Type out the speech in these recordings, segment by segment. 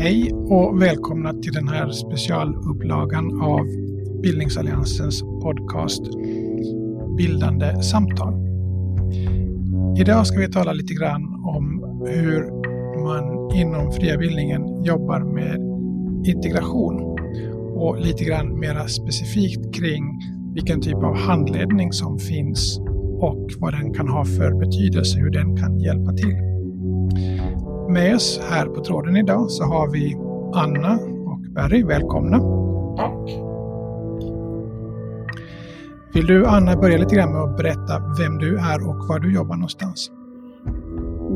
Hej och välkomna till den här specialupplagan av Bildningsalliansens podcast Bildande samtal. Idag ska vi tala lite grann om hur man inom fria bildningen jobbar med integration och lite grann mera specifikt kring vilken typ av handledning som finns och vad den kan ha för betydelse, hur den kan hjälpa till. Med oss här på tråden idag så har vi Anna och Barry. Välkomna! Tack! Vill du Anna börja lite grann med att berätta vem du är och var du jobbar någonstans?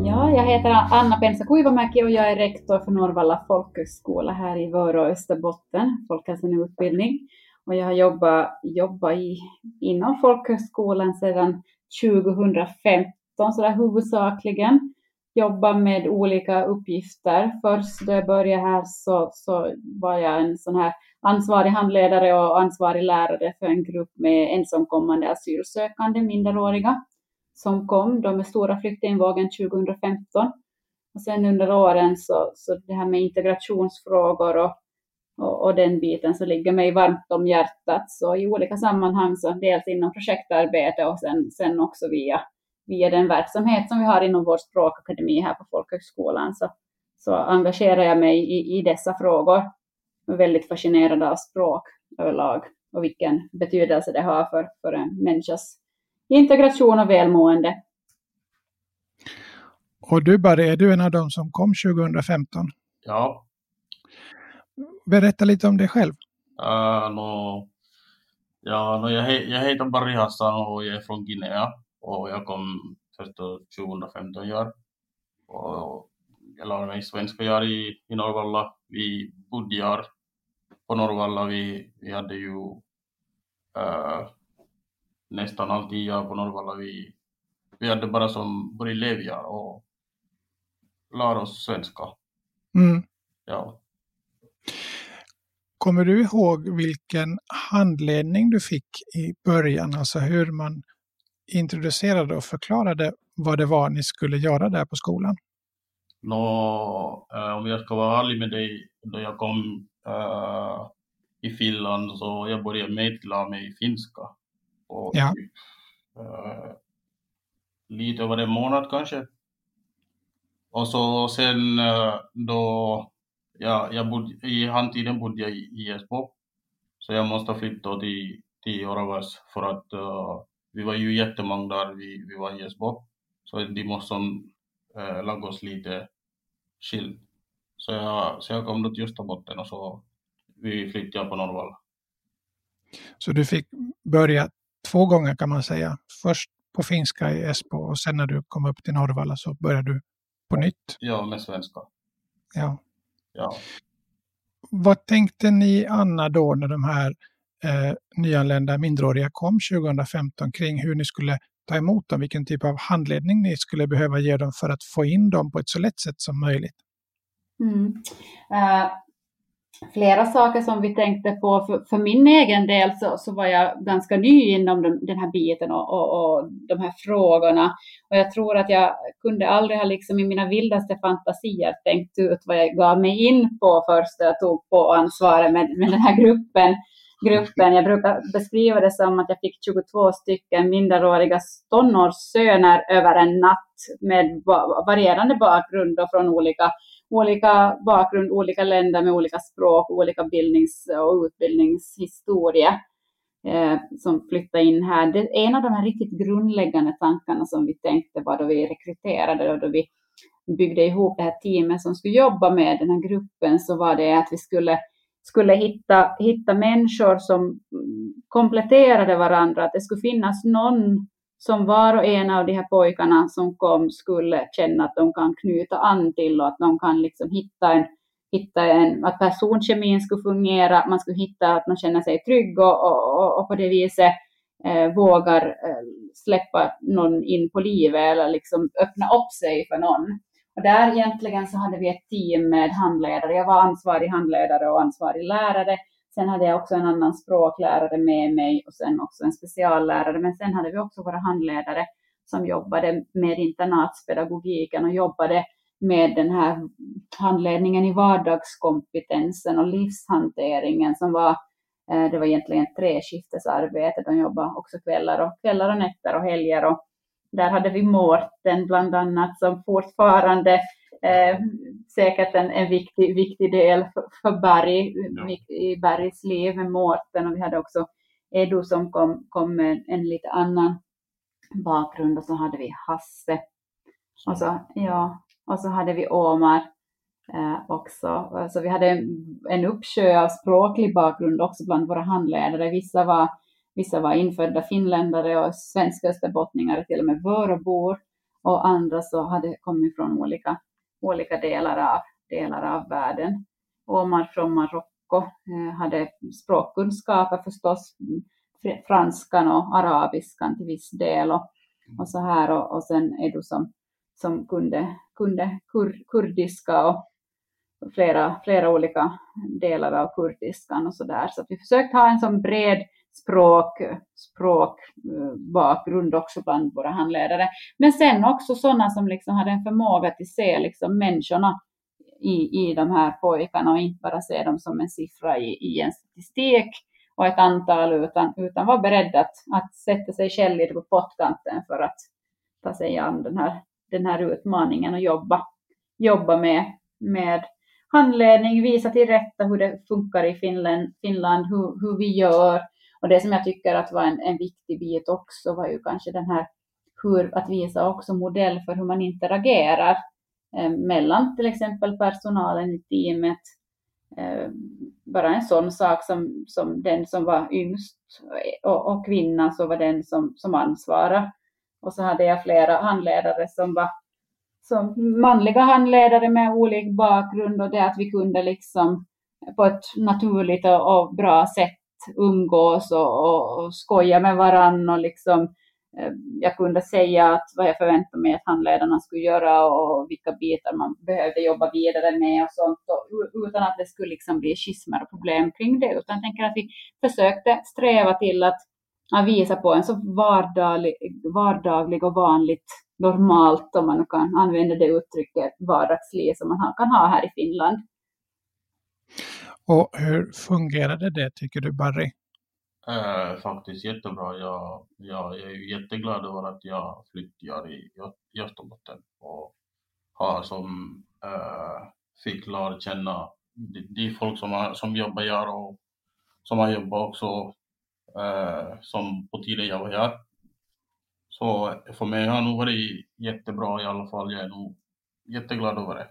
Ja, jag heter Anna Pensa Kuivamäki och jag är rektor för Norrvalla folkhögskola här i Vörå, Österbotten, folkhälsan och utbildning. Och jag har jobbat, jobbat i, inom folkhögskolan sedan 2015, så där huvudsakligen jobba med olika uppgifter. Först då jag började här så, så var jag en sån här ansvarig handledare och ansvarig lärare för en grupp med ensamkommande asylsökande minderåriga som kom då med stora flyktingvågen 2015. Och sen under åren så, så det här med integrationsfrågor och, och, och, den biten så ligger mig varmt om hjärtat. Så i olika sammanhang, så dels inom projektarbete och sen, sen också via, via den verksamhet som vi har inom vår språkakademi här på folkhögskolan, så, så engagerar jag mig i, i dessa frågor. Jag är väldigt fascinerad av språk överlag och vilken betydelse det har för, för en människas integration och välmående. Och du Barry, är du en av dem som kom 2015? Ja. Berätta lite om dig själv. Uh, no, ja, no, jag, he, jag heter Barry Hassan och jag är från Guinea och jag kom först 2015 år. Och jag lärde mig svenska år i, i Norrvalla. Vi bodde här på Norrvalla. Vi, vi hade ju uh, nästan alltid jag på Norrvalla, vi, vi hade bara som både och lär oss svenska. Mm. Ja. Kommer du ihåg vilken handledning du fick i början, alltså hur man introducerade och förklarade vad det var ni skulle göra där på skolan? Nå, äh, om jag ska vara ärlig med dig, då jag kom äh, i Finland så jag började med att lära mig finska. Och ja. typ, uh, lite över en månad kanske. Och så sen uh, då, ja, jag bodde, i handtiden bodde jag i, Esbo. Så jag måste flytta till, till Oravas för att uh, vi var ju jättemånga där vi, vi var i Esbo. Så de måste uh, laga oss lite skild. Så jag, så jag kom då till Österbotten och så vi flyttade på Norrvalla. Så du fick börja två gånger kan man säga. Först på finska i Esbo och sen när du kom upp till Norrvalla så började du på nytt. Ja, med svenska. Ja. ja. Vad tänkte ni Anna då när de här eh, nyanlända minderåriga kom 2015 kring hur ni skulle ta emot dem, vilken typ av handledning ni skulle behöva ge dem för att få in dem på ett så lätt sätt som möjligt? Mm. Uh, flera saker som vi tänkte på. För, för min egen del så, så, var jag ganska ny inom den, den här biten och, och, och, de här frågorna. Och jag tror att jag kunde aldrig ha liksom i mina vildaste fantasier tänkt ut vad jag gav mig in på först jag tog på ansvaret med, med den här gruppen gruppen. Jag brukar beskriva det som att jag fick 22 stycken minderåriga tonårssöner över en natt med varierande bakgrund och från olika olika bakgrund, olika länder med olika språk, olika bildnings och utbildningshistoria eh, som flyttade in här. Det är en av de här riktigt grundläggande tankarna som vi tänkte var då vi rekryterade och då vi byggde ihop det här teamet som skulle jobba med den här gruppen så var det att vi skulle skulle hitta, hitta människor som mm, kompletterade varandra, att det skulle finnas någon som var och en av de här pojkarna som kom skulle känna att de kan knyta an till och att de kan liksom hitta en, hitta en att personkemin skulle fungera, man skulle hitta att man känner sig trygg och, och, och på det viset eh, vågar eh, släppa någon in på livet eller liksom öppna upp sig för någon. Och där egentligen så hade vi ett team med handledare. Jag var ansvarig handledare och ansvarig lärare Sen hade jag också en annan språklärare med mig och sen också en speciallärare. Men sen hade vi också våra handledare som jobbade med internatspedagogiken och jobbade med den här handledningen i vardagskompetensen och livshanteringen som var, eh, det var egentligen treskiftesarbete, de jobbade också kvällar och, kvällar och nätter och helger och där hade vi Mårten bland annat som fortfarande eh, säkert en, en viktig, viktig del för, för Barry, ja. i Barrys liv med Mårten och vi hade också Edu som kom, kom med en lite annan bakgrund och så hade vi Hasse. Och så, ja, och så hade vi Omar eh, också. Så vi hade en, en uppsjö av språklig bakgrund också bland våra handledare. Vissa var, vissa var infödda finländare och svenska österbottningar, till och med Vörobor. Och andra så hade kommit från olika, olika delar, av, delar av världen. Omar från Marocko eh, hade språkkunskaper förstås, franskan och arabiskan till viss del och, och så här och, och sen är du som som kunde, kunde kur, kurdiska och flera, flera olika delar av kurdiskan och så där. Så vi försökte ha en sån bred språk, språkbakgrund också bland våra handledare. Men sen också sådana som liksom hade en förmåga att se liksom människorna i, i de här pojkarna och inte bara se dem som en siffra i, i en statistik och ett antal utan, utan var beredd att, att sätta sig själv lite på pottkanten för att ta sig an den här den här utmaningen och jobba, jobba med, med handledning, visa till rätta hur det funkar i Finland, Finland hur, hur vi gör. Och det som jag tycker att var en, en viktig bit också var ju kanske den här hur, att visa också modell för hur man interagerar eh, mellan till exempel personalen i teamet. Eh, bara en sån sak som, som den som var yngst och, och kvinna så var den som, som ansvarade och så hade jag flera handledare som var som manliga handledare med olika bakgrund och det att vi kunde liksom på ett naturligt och, och bra sätt umgås och, och, och skoja med varann och liksom eh, jag kunde säga att vad jag förväntade mig att handledarna skulle göra och vilka bitar man behövde jobba vidare med och sånt och, utan att det skulle liksom bli schismer och problem kring det utan jag tänker att vi försökte sträva till att att visa på en så vardaglig, vardaglig och vanligt normalt, om man nu kan använda det uttrycket, vardagsliv som man kan ha här i Finland. Och hur fungerade det tycker du Barry? Eh, faktiskt jättebra. Jag, jag, jag är jätteglad över att jag flyttar i, Österbotten och har som eh, fick lära känna de, de folk som, har, som jobbar här och som har jobbat också eh, som på tiden jag var här. Så för mig har det nog varit jättebra i alla fall. Jag är nog jätteglad över det.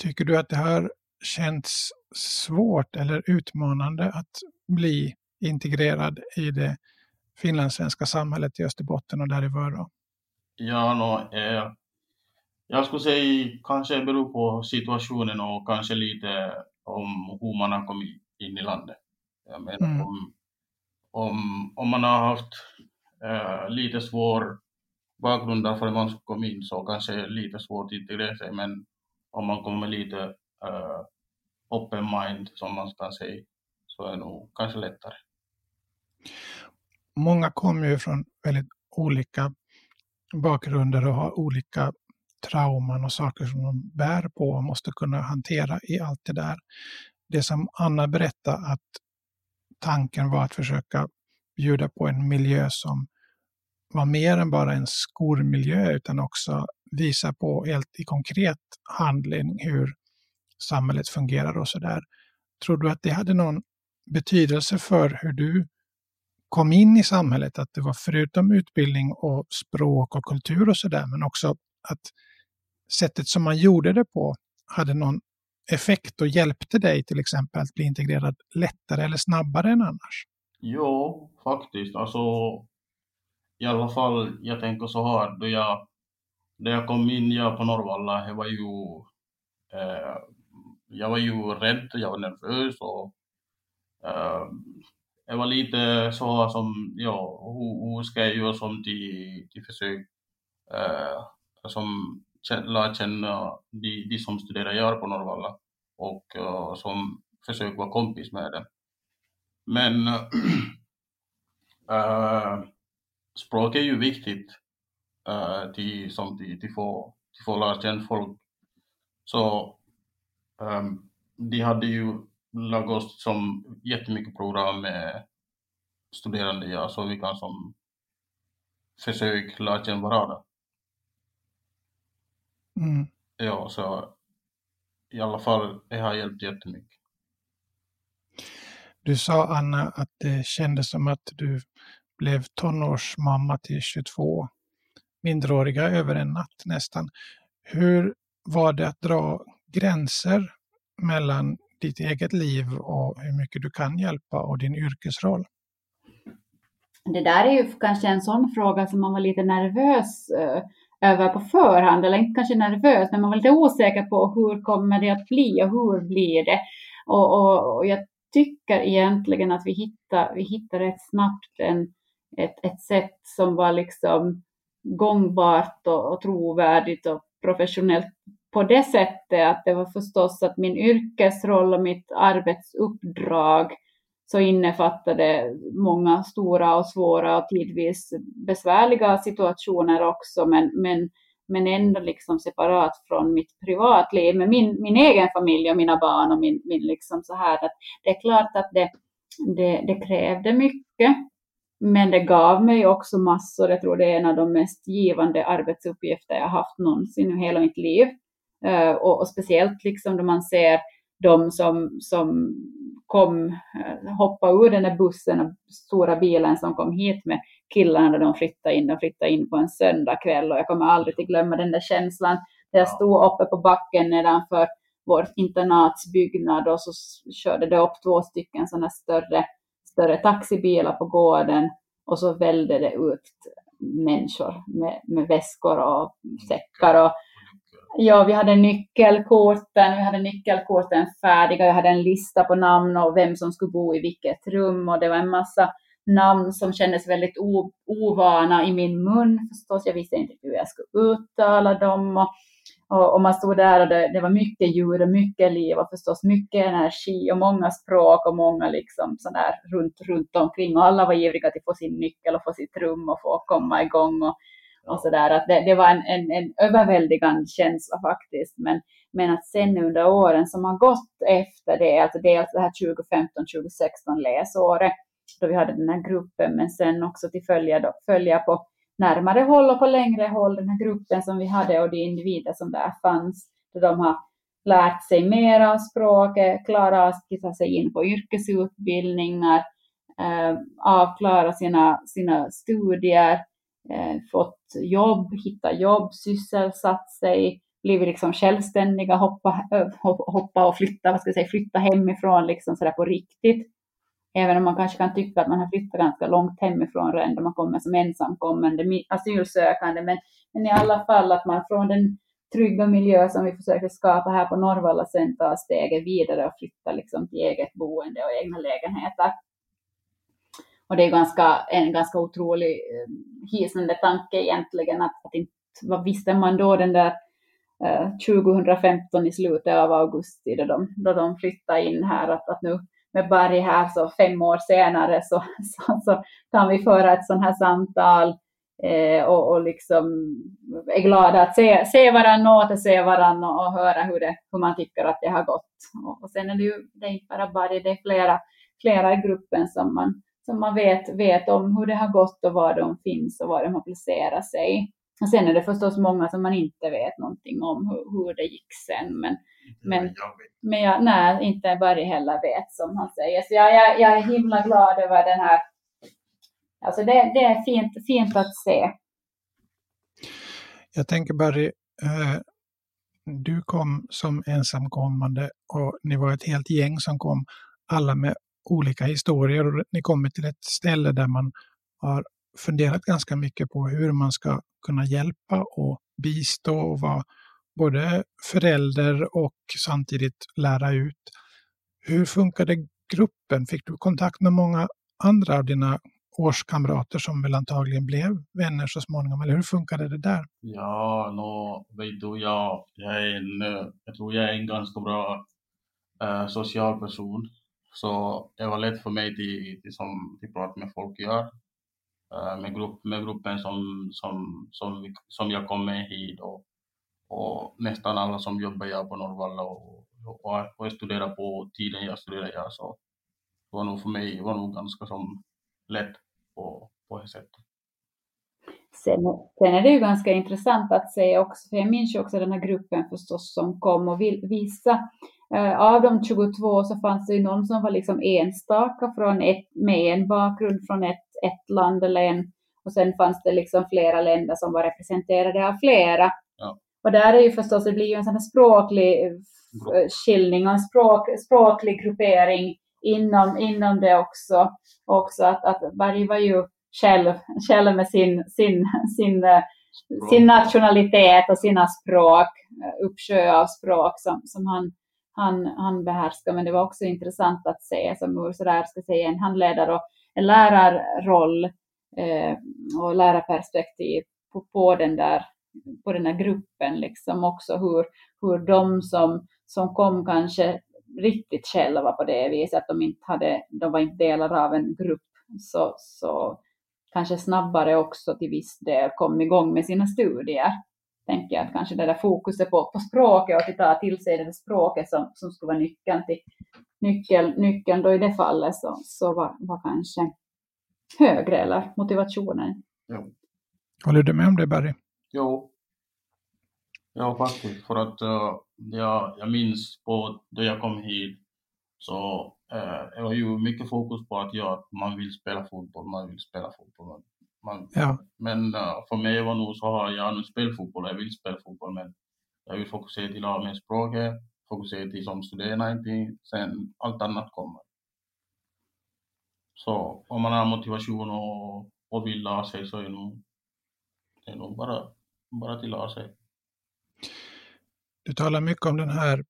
Tycker du att det har känts svårt eller utmanande att bli integrerad i det finlandssvenska samhället i Österbotten och där i Vörå? Ja, no, eh, jag skulle säga kanske det beror på situationen och kanske lite om hur man har kommit in i landet. Jag menar mm. om, om, om man har haft äh, lite svår bakgrund därför man kom in så kanske det är lite svårt att integrera sig men om man kommer lite uh, open mind som man ska säga så är det nog kanske lättare. Många kommer ju från väldigt olika bakgrunder och har olika trauman och saker som de bär på och måste kunna hantera i allt det där. Det som Anna berättade att tanken var att försöka bjuda på en miljö som var mer än bara en skolmiljö utan också visa på helt i konkret handling hur samhället fungerar och sådär. Tror du att det hade någon betydelse för hur du kom in i samhället? Att det var förutom utbildning och språk och kultur och sådär, men också att sättet som man gjorde det på hade någon effekt och hjälpte dig till exempel att bli integrerad lättare eller snabbare än annars? Jo, faktiskt. Alltså, I alla fall, jag tänker så här, då jag, när jag kom in jag på Norrvalla, jag var ju, eh, jag var ju rädd, jag var nervös och eh, jag var lite så som, ja, hur, hur ska jag göra som de, de försök eh, som lär känna de, de som studerar jag på Norrvalla och uh, som försöker vara kompis med dem. Men eh, uh, språk är ju viktigt uh, till, som till, till, få, till få lära folk. Så um, de hade ju lagat oss som jättemycket program med studerande, ja, så vi kan som försök lära känna varandra. Mm. Ja, så i alla fall, det har hjälpt jättemycket. Du sa Anna att det kändes som att du blev tonårsmamma till 22 mindreåriga över en natt nästan. Hur var det att dra gränser mellan ditt eget liv och hur mycket du kan hjälpa och din yrkesroll? Det där är ju kanske en sån fråga som man var lite nervös eh, över på förhand, eller inte kanske nervös, men man var lite osäker på hur kommer det att bli och hur blir det? Och, och, och jag tycker egentligen att vi hittar, vi hittar rätt snabbt en, ett, ett sätt som var liksom gångbart och, och trovärdigt och professionellt på det sättet att det var förstås att min yrkesroll och mitt arbetsuppdrag så innefattade många stora och svåra och tidvis besvärliga situationer också, men, men, men ändå liksom separat från mitt privatliv med min, min egen familj och mina barn och min, min liksom så här att det är klart att det, det, det krävde mycket, men det gav mig också massor. Jag tror det är en av de mest givande arbetsuppgifter jag haft någonsin i hela mitt liv. Uh, och, och, speciellt liksom då man ser de som, som kom, uh, hoppa ur den där bussen och stora bilen som kom hit med killarna när de flyttade in. De flyttade in på en söndagkväll och jag kommer aldrig att glömma den där känslan. Jag stod uppe på backen nedanför vår internatsbyggnad och så körde det upp två stycken sådana större, större taxibilar på gården och så välde det ut människor med, med väskor och säckar och Ja, vi hade nyckelkorten, vi hade nyckelkorten färdiga, jag hade en lista på namn och vem som skulle bo i vilket rum och det var en massa namn som kändes väldigt ovana i min mun förstås. Jag visste inte hur jag skulle uttala dem och, och, och man stod där och det, det, var mycket djur och mycket liv och förstås mycket energi och många språk och många liksom sådär runt, runt omkring. Och alla var ivriga att få sin nyckel och få sitt rum och få komma igång och och så där, att det, det var en, en, en överväldigande känsla faktiskt. Men, men att sen under åren som har gått efter det, alltså dels det här 2015-2016 läsåret, då vi hade den här gruppen, men sen också till följa, då, följa på närmare håll och på längre håll den här gruppen som vi hade och de individer som där fanns, där de har lärt sig mer av språket, klarat att skissa sig in på yrkesutbildningar, eh, avklara sina, sina studier, eh, fått jobb, hittat jobb, sysselsatt sig, blivit liksom självständiga, hoppa, eh, hoppa och flytta, vad ska jag säga, flytta hemifrån liksom sådär på riktigt. Även om man kanske kan tycka att man har flyttat ganska långt hemifrån redan då man kommer som ensamkommande asylsökande. Men, men i alla fall att man från den trygga miljö som vi försöker skapa här på Norrvalla sen tar steget vidare och flyttar liksom till eget boende och egna lägenheter. Och det är ganska, en ganska otrolig eh, hisnande tanke egentligen att, att inte, vad visste man då den där eh, 2015 i slutet av augusti då de, då de flyttade in här att, att nu med Barry här så fem år senare så, så, så kan vi föra ett sånt här samtal eh, och, och liksom är glada att se, se varandra, återse varandra och, och höra hur, det, hur man tycker att det har gått. Och, och sen är det ju det är inte bara Barry, det är flera, flera i gruppen som man som man vet, vet om hur det har gått och var de finns och var de har placerat sig. Och sen är det förstås många som man inte vet någonting om hur, hur det gick sen. Men, men, men jag, nej, inte Barry heller vet som han säger. Så jag, jag, jag är himla glad över den här. Alltså det, det är fint, fint att se. Jag tänker Barry, eh, du kom som ensamkommande och ni var ett helt gäng som kom, alla med olika historier och ni kommer till ett ställe där man har funderat ganska mycket på hur man ska kunna hjälpa och bistå och vara både förälder och samtidigt lära ut. Hur funkade gruppen? Fick du kontakt med många andra av dina årskamrater som väl antagligen blev vänner så småningom? Eller hur funkade det där? Ja, no, vet du, jag, jag, är en, jag tror jag är en ganska bra äh, social person. Så det var lätt för mig att som, prata med folk gör. Eh, med, grupp, med gruppen som, som, som, som jag kom med hit och, och nästan alla som jobbar jag på Norrvalla och, och, och jag studerar på tiden jag studerar jag så det var nog för mig var nog ganska som lätt på, på det sättet. Sen, sen, är det ju ganska intressant att se också, för jag minns ju också den här gruppen förstås som kom och vill, vissa eh, av de 22 så fanns det ju någon som var liksom enstaka från ett, med en bakgrund från ett, ett land eller en, och sen fanns det liksom flera länder som var representerade av flera. Ja. Och där är ju förstås, det blir ju en sån här språklig eh, skiljning och en språk, språklig gruppering inom, inom det också. Också att, att Berg var ju själv, själv med sin, sin, sin, eh, sin nationalitet och sina språk, eh, uppsjö av språk som, som han, han, han behärskar. Men det var också intressant att se som ur sådär, ska säga, en handledare och en lärarroll eh, och lärarperspektiv på, på, den där, på den där gruppen, liksom också hur, hur de som, som kom kanske riktigt själva på det viset, att de inte hade, de var inte delar av en grupp, så, så kanske snabbare också till viss del kom igång med sina studier. Tänker jag att kanske det där fokuset på, på språket och att ta till sig det där språket som, som skulle vara nyckeln till nyckel, nyckeln då i det fallet så, så var, var kanske högre eller motivationen. Jo. Håller du med om det Barry? Jo. Ja, faktiskt. För att uh, jag, jag minns på då jag kom hit så uh, det var ju mycket fokus på att ja, man vill spela fotboll, man vill spela fotboll. Man, ja. Men uh, för mig var nog så har jag nu spelat fotboll, jag vill spela fotboll men jag vill fokusera till att med språket, fokusera till som studera någonting, sen allt annat kommer. Så om man har motivation och, och vill lära sig så är det nog, det är nog bara, bara till att lära sig. Du talar mycket om den här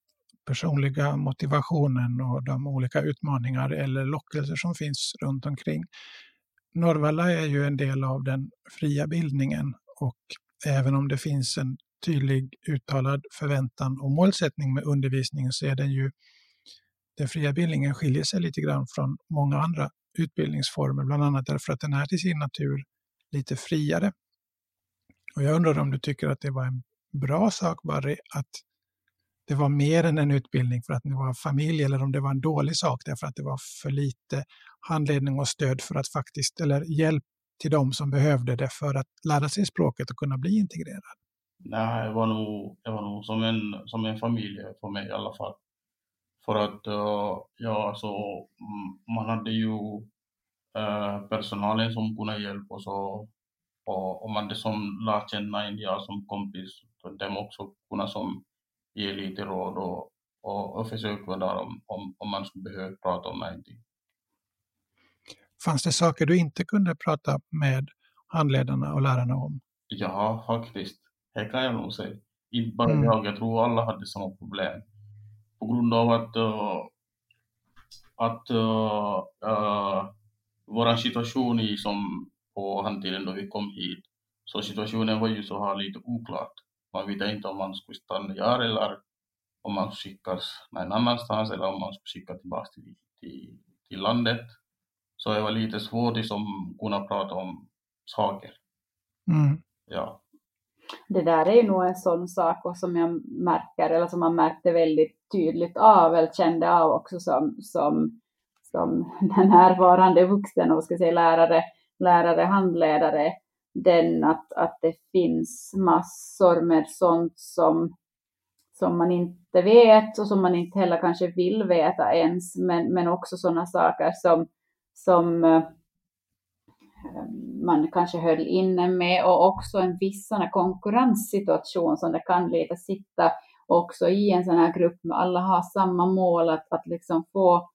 personliga motivationen och de olika utmaningar eller lockelser som finns runt omkring. Norrvalla är ju en del av den fria bildningen och även om det finns en tydlig uttalad förväntan och målsättning med undervisningen så är den ju den fria bildningen skiljer sig lite grann från många andra utbildningsformer, bland annat därför att den är till sin natur lite friare. Och jag undrar om du tycker att det var en bra sak, Barry, att det var mer än en utbildning för att ni var familj eller om det var en dålig sak därför att det var för lite handledning och stöd för att faktiskt, eller hjälp till dem som behövde det för att lära sig språket och kunna bli integrerad? Nej, det var nog, det var nog som, en, som en familj för mig i alla fall. För att uh, ja, så, mm, man hade ju uh, personalen som kunde hjälpa oss och, och, och man hade som lärt känna jag som kompis, för dem också kunna som ge lite råd och, och, och försöka vara där om, om, om man skulle behöva prata om någonting. Fanns det saker du inte kunde prata med handledarna och lärarna om? Ja, faktiskt. Det kan jag nog säga. Inte bara mm. jag, jag tror alla hade samma problem. På grund av att, uh, att uh, uh, vår situation i, som på handtiden då vi kom hit, så situationen var ju så här lite oklart. Man vet inte om man skulle stanna här eller om man skulle skickas någon annanstans eller om man skulle skickas tillbaka till, till, till landet. Så det var lite svårt att liksom, kunna prata om saker. Mm. Ja. Det där är ju nog en sån sak och som jag märker, eller som man märkte väldigt tydligt av, eller kände av också som, som, som den närvarande vuxen, och ska säga lärare, lärare, handledare, den att, att det finns massor med sånt som, som man inte vet och som man inte heller kanske vill veta ens, men, men också sådana saker som, som eh, man kanske höll inne med och också en viss sån konkurrenssituation som det kan lite sitta också i en sån här grupp med alla har samma mål att, att liksom få,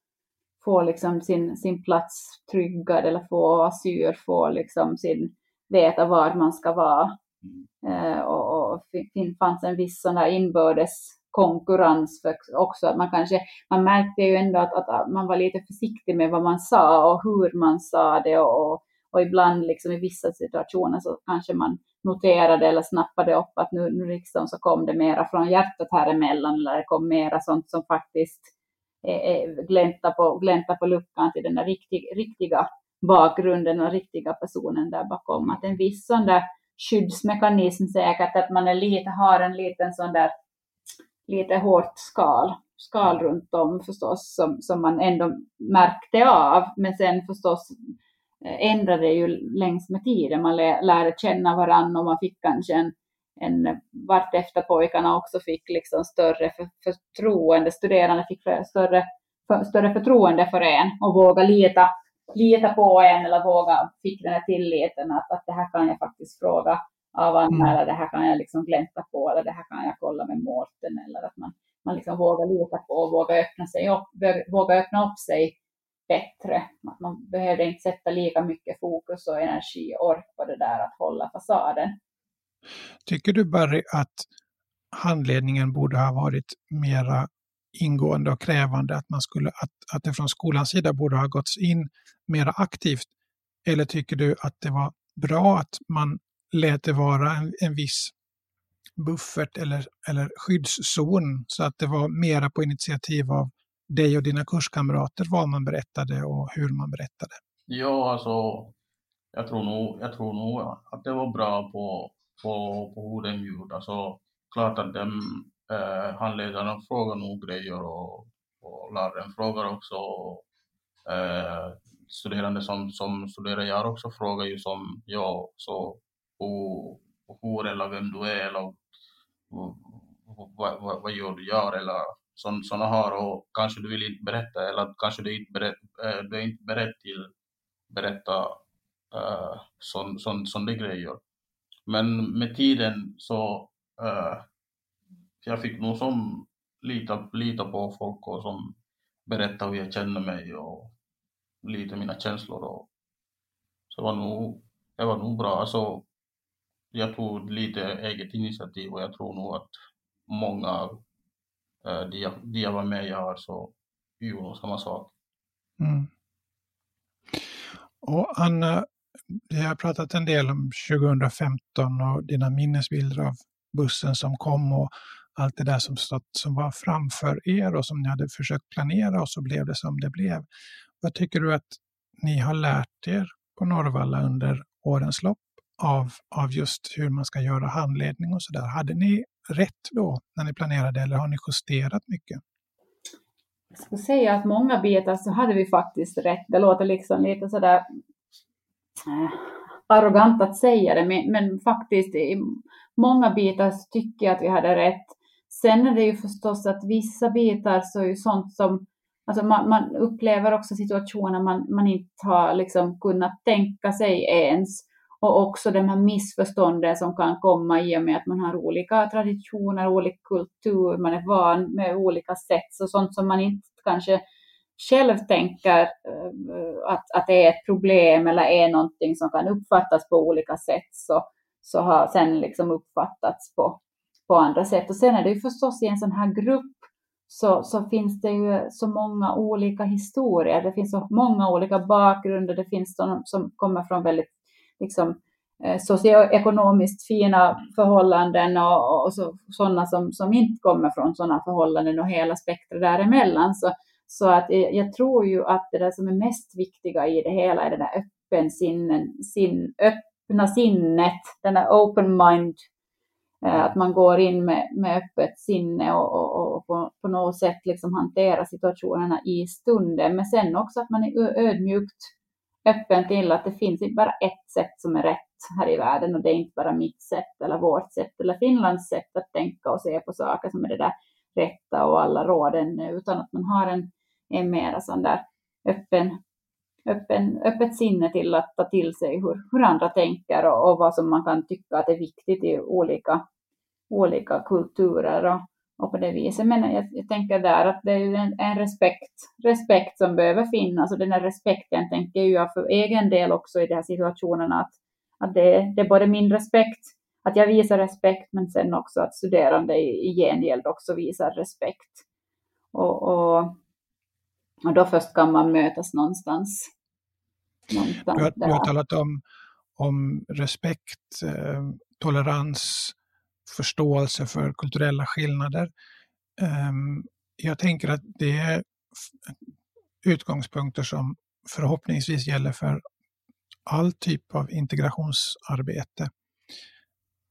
få liksom sin, sin plats tryggad eller få asyl, få liksom sin, veta var man ska vara. Eh, och, och det fanns en viss sån där inbördes konkurrens för också. Att man, kanske, man märkte ju ändå att, att, man var lite försiktig med vad man sa och hur man sa det och, och ibland liksom i vissa situationer så kanske man noterade eller snappade upp att nu, nu liksom så kom det mera från hjärtat här emellan eller det kom mera sånt som faktiskt eh, eh, glänta, på, glänta på luckan till den där riktig, riktiga bakgrunden och riktiga personen där bakom. Att en viss sån där skyddsmekanism säkert, att man är lite, har en liten sån där lite hårt skal, skal runt om förstås som, som man ändå märkte av. Men sen förstås ändrade det ju längs med tiden. Man lärde känna varandra och man fick kanske en, en vartefter pojkarna också fick liksom större för, förtroende, studerande fick större, för, större förtroende för en och våga lita, lita på en eller våga, fick den här tilliten att, att det här kan jag faktiskt fråga av Anna mm. eller det här kan jag liksom glänta på eller det här kan jag kolla med Mårten eller att man, man liksom vågar lita på och vågar öppna, sig upp, vågar öppna upp sig bättre. Att man behövde inte sätta lika mycket fokus och energi och ork på det där att hålla fasaden. Tycker du Barry att handledningen borde ha varit mera ingående och krävande, att, man skulle, att, att det från skolans sida borde ha gått in mera aktivt? Eller tycker du att det var bra att man lät det vara en, en viss buffert eller, eller skyddszon så att det var mera på initiativ av dig och dina kurskamrater vad man berättade och hur man berättade? Ja, alltså jag tror nog, jag tror nog att det var bra på, på, på hur den gjorde. Alltså, klart att den, eh, handledaren frågar nog grejer och, och läraren frågar också. Eh, studerande som, som studerar jag också frågar ju som jag. Så hur eller vem du är eller vad, vad, vad gör du gör eller sådana här och kanske du vill inte berätta eller kanske du inte berett, eh, du är inte beredd till berätta eh, äh, sådana grejer. Men med tiden så uh, jag fick nog som lita, lita på folk och som berättar hur jag känner mig och lite mina känslor och så var nog, det var nog bra. Alltså, jag tog lite eget initiativ och jag tror nog att många Eh, det jag, det jag var med och gör så gjorde samma sak. Mm. Och Anna, vi har pratat en del om 2015 och dina minnesbilder av bussen som kom och allt det där som, stått, som var framför er och som ni hade försökt planera och så blev det som det blev. Vad tycker du att ni har lärt er på Norrvalla under årens lopp? av, av just hur man ska göra handledning och så där. Hade ni rätt då när ni planerade eller har ni justerat mycket? Jag skulle säga att många bitar så hade vi faktiskt rätt. Det låter liksom lite sådär äh, arrogant att säga det, men, men, faktiskt i många bitar så tycker jag att vi hade rätt. Sen är det ju förstås att vissa bitar så är ju sånt som Alltså man, man upplever också situationer man, man inte har liksom kunnat tänka sig ens. Och också de här missförstånden som kan komma i och med att man har olika traditioner, olika kultur, man är van med olika sätt, och sånt som man inte kanske själv tänker eh, att, att det är ett problem eller är någonting som kan uppfattas på olika sätt, så, så har sen liksom uppfattats på, på andra sätt. Och sen är det ju förstås i en sån här grupp så, så finns det ju så många olika historier. Det finns så många olika bakgrunder. Det finns de som kommer från väldigt liksom, eh, socioekonomiskt fina förhållanden och, och så, sådana som, som inte kommer från sådana förhållanden och hela spektrat däremellan. Så, så att jag tror ju att det där som är mest viktiga i det hela är det där öppen sinnen, sin, öppna sinnet, den där open mind, eh, att man går in med, med öppet sinne och, och, och på, på, något sätt liksom hanterar situationerna i stunden. Men sen också att man är ödmjukt öppen till att det finns inte bara ett sätt som är rätt här i världen och det är inte bara mitt sätt eller vårt sätt eller Finlands sätt att tänka och se på saker som är det där rätta och alla råden utan att man har en, en mera sån där öppen, öppen, öppet sinne till att ta till sig hur, hur andra tänker och, och vad som man kan tycka att är viktigt i olika, olika kulturer och, och på det viset. Men jag, jag tänker där att det är en, en, respekt, respekt som behöver finnas och den här respekten tänker jag för egen del också i de här situationerna att, att det, det är både min respekt, att jag visar respekt men sen också att studerande i, i gengäld också visar respekt. Och, och, och då först kan man mötas någonstans. någonstans du, har, du har talat om, om respekt, eh, tolerans, förståelse för kulturella skillnader. Ehm, jag tänker att det är utgångspunkter som förhoppningsvis gäller för all typ av integrationsarbete.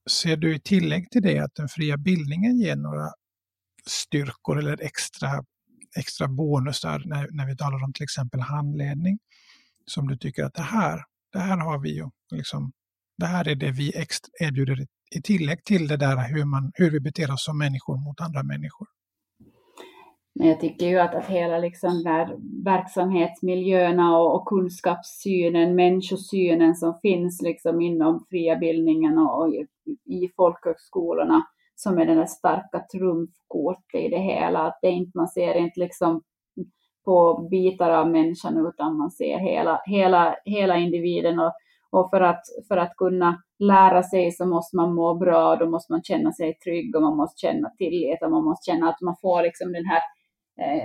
Ser du i tillägg till det att den fria bildningen ger några styrkor eller extra, extra bonusar när, när vi talar om till exempel handledning? Som du tycker att det här, det här har vi ju, liksom, det här är det vi erbjuder i tillägg till det där hur, man, hur vi beter oss som människor mot andra människor. Men jag tycker ju att, att hela liksom där verksamhetsmiljöerna och, och kunskapssynen, människosynen som finns liksom inom fria bildningen och, och i, i folkhögskolorna som är den där starka trumfkortet i det hela. Att det inte, man ser inte liksom på bitar av människan utan man ser hela, hela, hela individen och och för att, för att kunna lära sig så måste man må bra, då måste man känna sig trygg och man måste känna tillit och man måste känna att man får liksom den här, eh,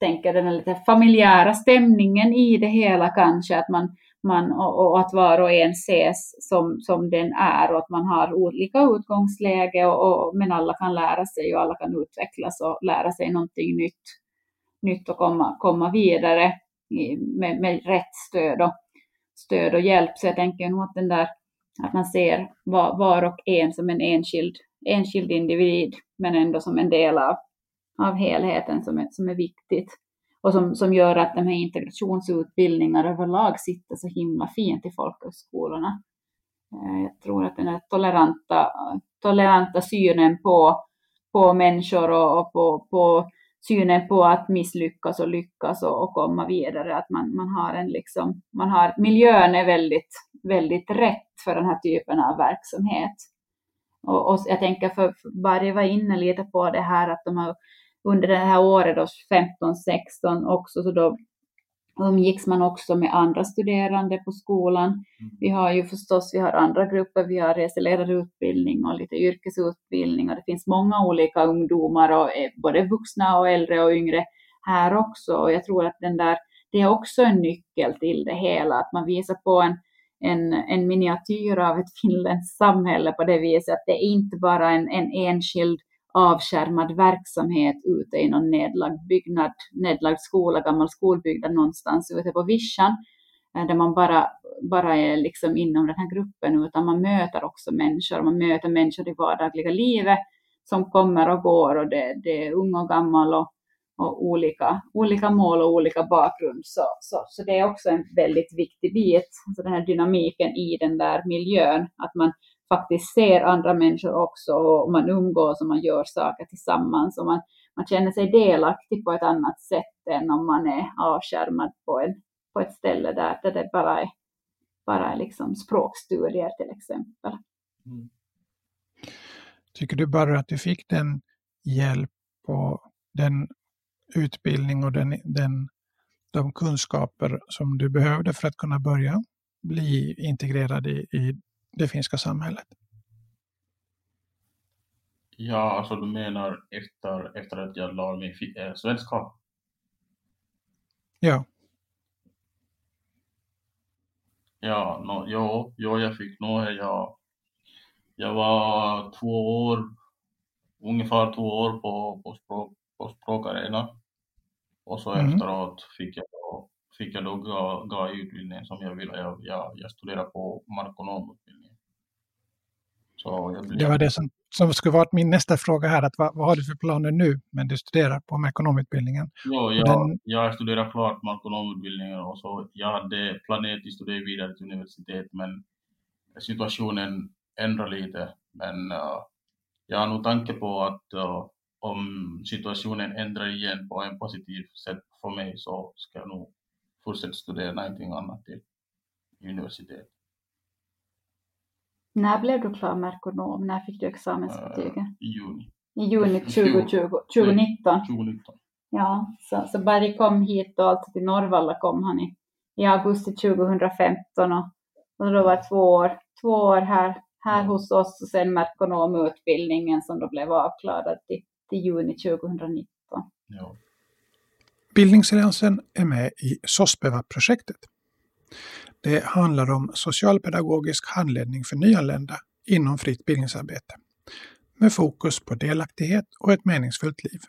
tänker den här lite familjära stämningen i det hela kanske, att man, man och, och, att var och en ses som, som den är och att man har olika utgångsläge och, och, men alla kan lära sig och alla kan utvecklas och lära sig någonting nytt, nytt och komma, komma vidare med, med rätt stöd. Och, stöd och hjälp. Så jag tänker nog att den där att man ser var, var och en som en enskild, enskild individ, men ändå som en del av, av helheten som är, som är viktigt. Och som, som gör att de här integrationsutbildningarna överlag sitter så himla fint i folkhögskolorna. Eh, jag tror att den här toleranta, toleranta synen på, på människor och, och på, på synen på att misslyckas och lyckas och, och komma vidare. Att man, man har en liksom, man har, miljön är väldigt, väldigt rätt för den här typen av verksamhet. Och, och jag tänker, för, för Barry var inne lite på det här att de har under det här året, då, 15-16 också, så då umgicks man också med andra studerande på skolan. Mm. Vi har ju förstås, vi har andra grupper, vi har reseledarutbildning och lite yrkesutbildning och det finns många olika ungdomar, och eh, både vuxna och äldre och yngre här också. Och jag tror att den där, det är också en nyckel till det hela, att man visar på en, en, en miniatyr av ett finländskt samhälle på det viset att det är inte bara en, en enskild avskärmad verksamhet ute i någon nedlagd byggnad, nedlagd skola, gammal skolbyggnad någonstans ute på vischan, eh, där man bara, bara är liksom inom den här gruppen, utan man möter också människor, man möter människor i vardagliga livet som kommer och går och det, det är ung och gammal och, och olika, olika mål och olika bakgrund. Så, så, så det är också en väldigt viktig bit, alltså den här dynamiken i den där miljön, att man faktiskt ser andra människor också och man umgås och man gör saker tillsammans och man, man känner sig delaktig på ett annat sätt än om man är avskärmad på, en, på ett ställe där, där det bara är, bara är liksom språkstudier till exempel. Mm. Tycker du bara att du fick den hjälp och den utbildning och den, den, de kunskaper som du behövde för att kunna börja bli integrerad i, i det finska samhället? Ja, alltså du menar efter, efter att jag lade min äh, svenska? Ja. Ja, no, jo, jo, jag fick nog, jag, jag var två år, ungefär två år på, på, språk, på språkarena. Och så mm. efteråt fick jag fick jag då gå, gå utbildningen som jag ville. Jag, jag, jag studerade på markonomutbildningen. Blev... Det var det som, som skulle varit min nästa fråga här, att vad, vad har du för planer nu? Men du studerar på markonomutbildningen. Jo, jag, Den... jag studerar klart markonomutbildningen och så jag hade planerat att studera vidare till universitet men situationen ändrar lite. Men uh, jag har nog tanke på att uh, om situationen ändrar igen på en positiv sätt för mig så ska jag nog fortsätta studera någonting annat till universitet. När blev du klar med ekonom? När fick du examensbetyget? Uh, I juni. I juni 2020, 2019? 2019. Ja, så, så Barry kom hit och alltså till Norrvalla kom han i, i augusti 2015 och, och då var det två år, två år här, här hos oss och sen med ekonomutbildningen som då blev avklarad till, till juni 2019. Ja. Bildningsalliansen är med i SOSPEVA-projektet. Det handlar om socialpedagogisk handledning för nyanlända inom fritt bildningsarbete med fokus på delaktighet och ett meningsfullt liv.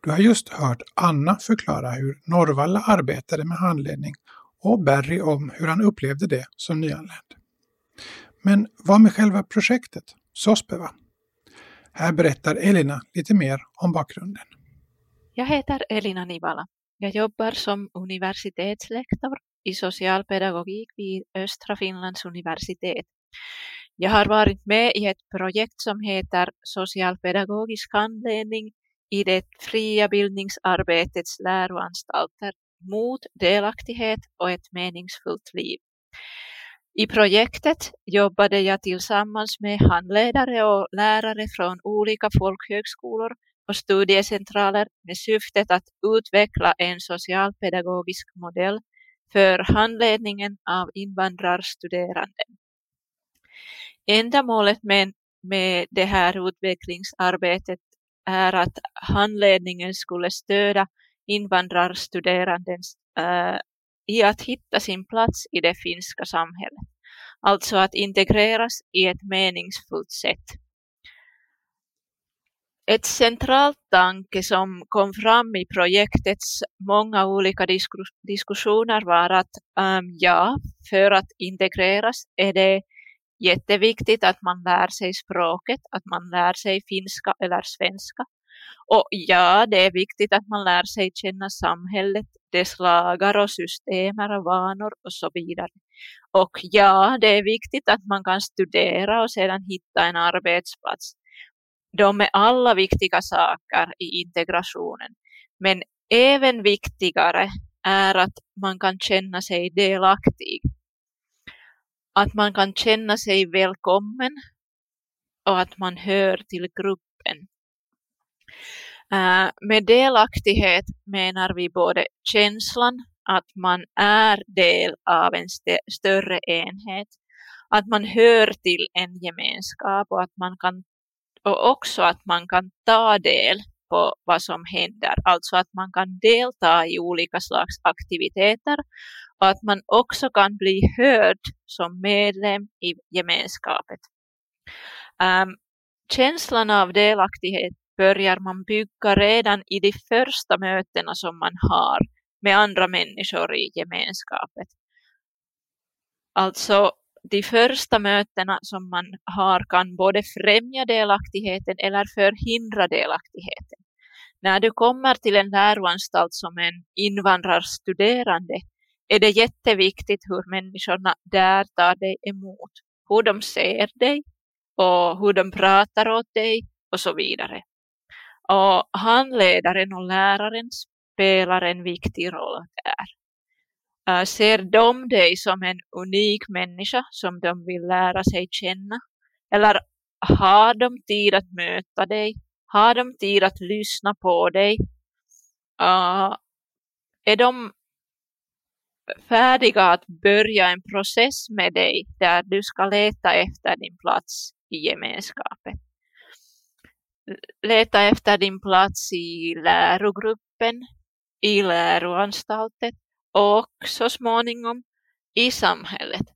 Du har just hört Anna förklara hur Norrvalla arbetade med handledning och Barry om hur han upplevde det som nyanländ. Men vad med själva projektet, SOSPEVA? Här berättar Elina lite mer om bakgrunden. Jag heter Elina Nivala. Jag jobbar som universitetslektor i socialpedagogik vid Östra Finlands universitet. Jag har varit med i ett projekt som heter Socialpedagogisk handledning i det fria bildningsarbetets läroanstalter mot delaktighet och ett meningsfullt liv. I projektet jobbade jag tillsammans med handledare och lärare från olika folkhögskolor och studiecentraler med syftet att utveckla en socialpedagogisk modell för handledningen av invandrarstuderande. Ändamålet med, med det här utvecklingsarbetet är att handledningen skulle stödja invandrarstuderandens äh, i att hitta sin plats i det finska samhället. Alltså att integreras i ett meningsfullt sätt. Ett centralt tanke som kom fram i projektets många olika diskussioner var att um, ja, för att integreras är det jätteviktigt att man lär sig språket, att man lär sig finska eller svenska. Och ja, det är viktigt att man lär sig känna samhället, dess lagar och system och vanor och så vidare. Och ja, det är viktigt att man kan studera och sedan hitta en arbetsplats. De är alla viktiga saker i integrationen. Men även viktigare är att man kan känna sig delaktig. Att man kan känna sig välkommen och att man hör till gruppen. Eh, med delaktighet menar vi både känslan att man är del av en st större enhet, att man hör till en gemenskap och, att man kan, och också att man kan ta del på vad som händer. Alltså att man kan delta i olika slags aktiviteter och att man också kan bli hörd som medlem i gemenskapet. Um, känslan av delaktighet börjar man bygga redan i de första mötena som man har med andra människor i gemenskapet. Alltså de första mötena som man har kan både främja delaktigheten eller förhindra delaktigheten. När du kommer till en läroanstalt som en invandrarstuderande är det jätteviktigt hur människorna där tar dig emot. Hur de ser dig och hur de pratar åt dig och så vidare. Och handledaren och läraren spelar en viktig roll där. Uh, ser de dig som en unik människa som de vill lära sig känna? Eller har de tid att möta dig? Har de tid att lyssna på dig? Uh, är de färdiga att börja en process med dig där du ska leta efter din plats i gemenskapen? leta efter din plats i lärogruppen, i läroanstalten och så småningom i samhället.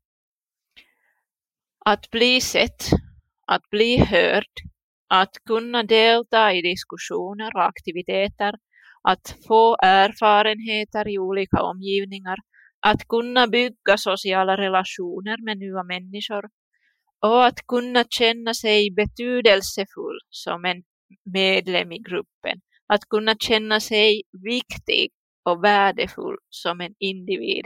Att bli sett, att bli hörd, att kunna delta i diskussioner och aktiviteter, att få erfarenheter i olika omgivningar, att kunna bygga sociala relationer med nya människor och att kunna känna sig betydelsefull som en medlem i gruppen. Att kunna känna sig viktig och värdefull som en individ.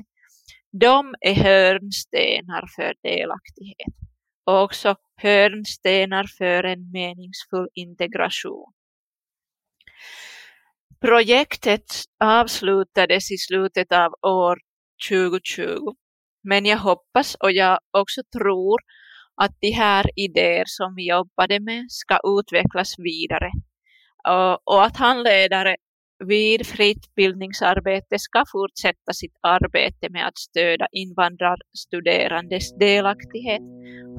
De är hörnstenar för delaktighet och också hörnstenar för en meningsfull integration. Projektet avslutades i slutet av år 2020 men jag hoppas och jag också tror att de här idéer som vi jobbade med ska utvecklas vidare och, att handledare vid fritt bildningsarbete ska fortsätta sitt arbete med att stödja invandrarstuderandes delaktighet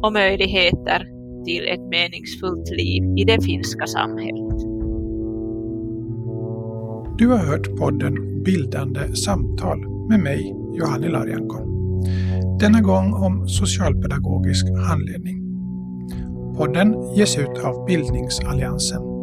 och möjligheter till ett meningsfullt liv i det finska samhället. Du har hört podden Bildande samtal med mig, Johanni Larjankon. Denna gång om socialpedagogisk handledning. Podden ges ut av Bildningsalliansen